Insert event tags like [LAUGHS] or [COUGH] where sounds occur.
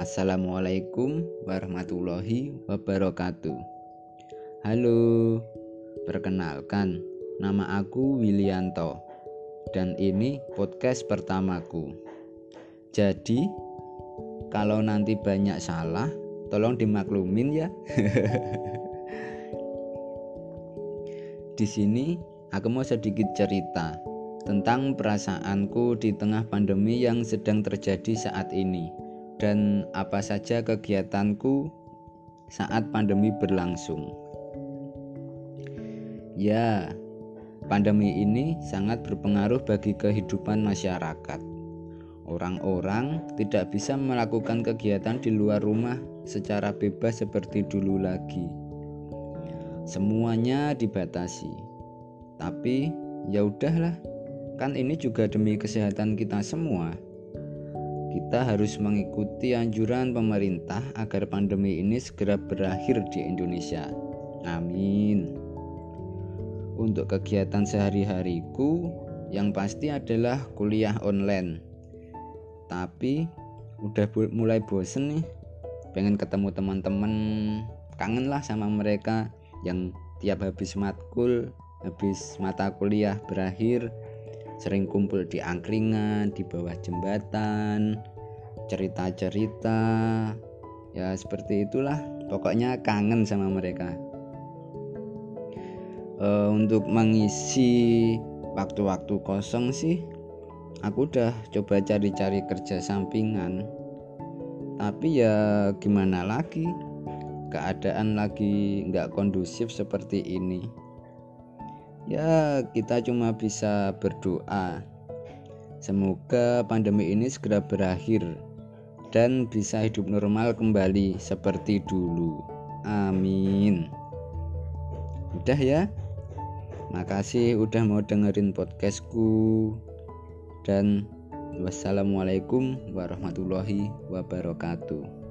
Assalamualaikum warahmatullahi wabarakatuh. Halo, perkenalkan, nama aku Wilianto, dan ini podcast pertamaku. Jadi, kalau nanti banyak salah, tolong dimaklumin ya. [LAUGHS] Di sini aku mau sedikit cerita tentang perasaanku di tengah pandemi yang sedang terjadi saat ini dan apa saja kegiatanku saat pandemi berlangsung. Ya, pandemi ini sangat berpengaruh bagi kehidupan masyarakat. Orang-orang tidak bisa melakukan kegiatan di luar rumah secara bebas seperti dulu lagi. Semuanya dibatasi. Tapi ya udahlah, kan ini juga demi kesehatan kita semua. Kita harus mengikuti anjuran pemerintah agar pandemi ini segera berakhir di Indonesia. Amin. Untuk kegiatan sehari-hariku, yang pasti adalah kuliah online. Tapi udah mulai bosen nih, pengen ketemu teman-teman, kangen lah sama mereka yang tiap habis matkul, habis mata kuliah berakhir sering kumpul di angkringan di bawah jembatan cerita-cerita. Ya seperti itulah. Pokoknya kangen sama mereka. E, untuk mengisi waktu-waktu kosong sih aku udah coba cari-cari kerja sampingan. Tapi ya gimana lagi? Keadaan lagi nggak kondusif seperti ini ya kita cuma bisa berdoa. Semoga pandemi ini segera berakhir dan bisa hidup normal kembali seperti dulu. Amin. Udah ya. Makasih udah mau dengerin podcastku. Dan wassalamualaikum warahmatullahi wabarakatuh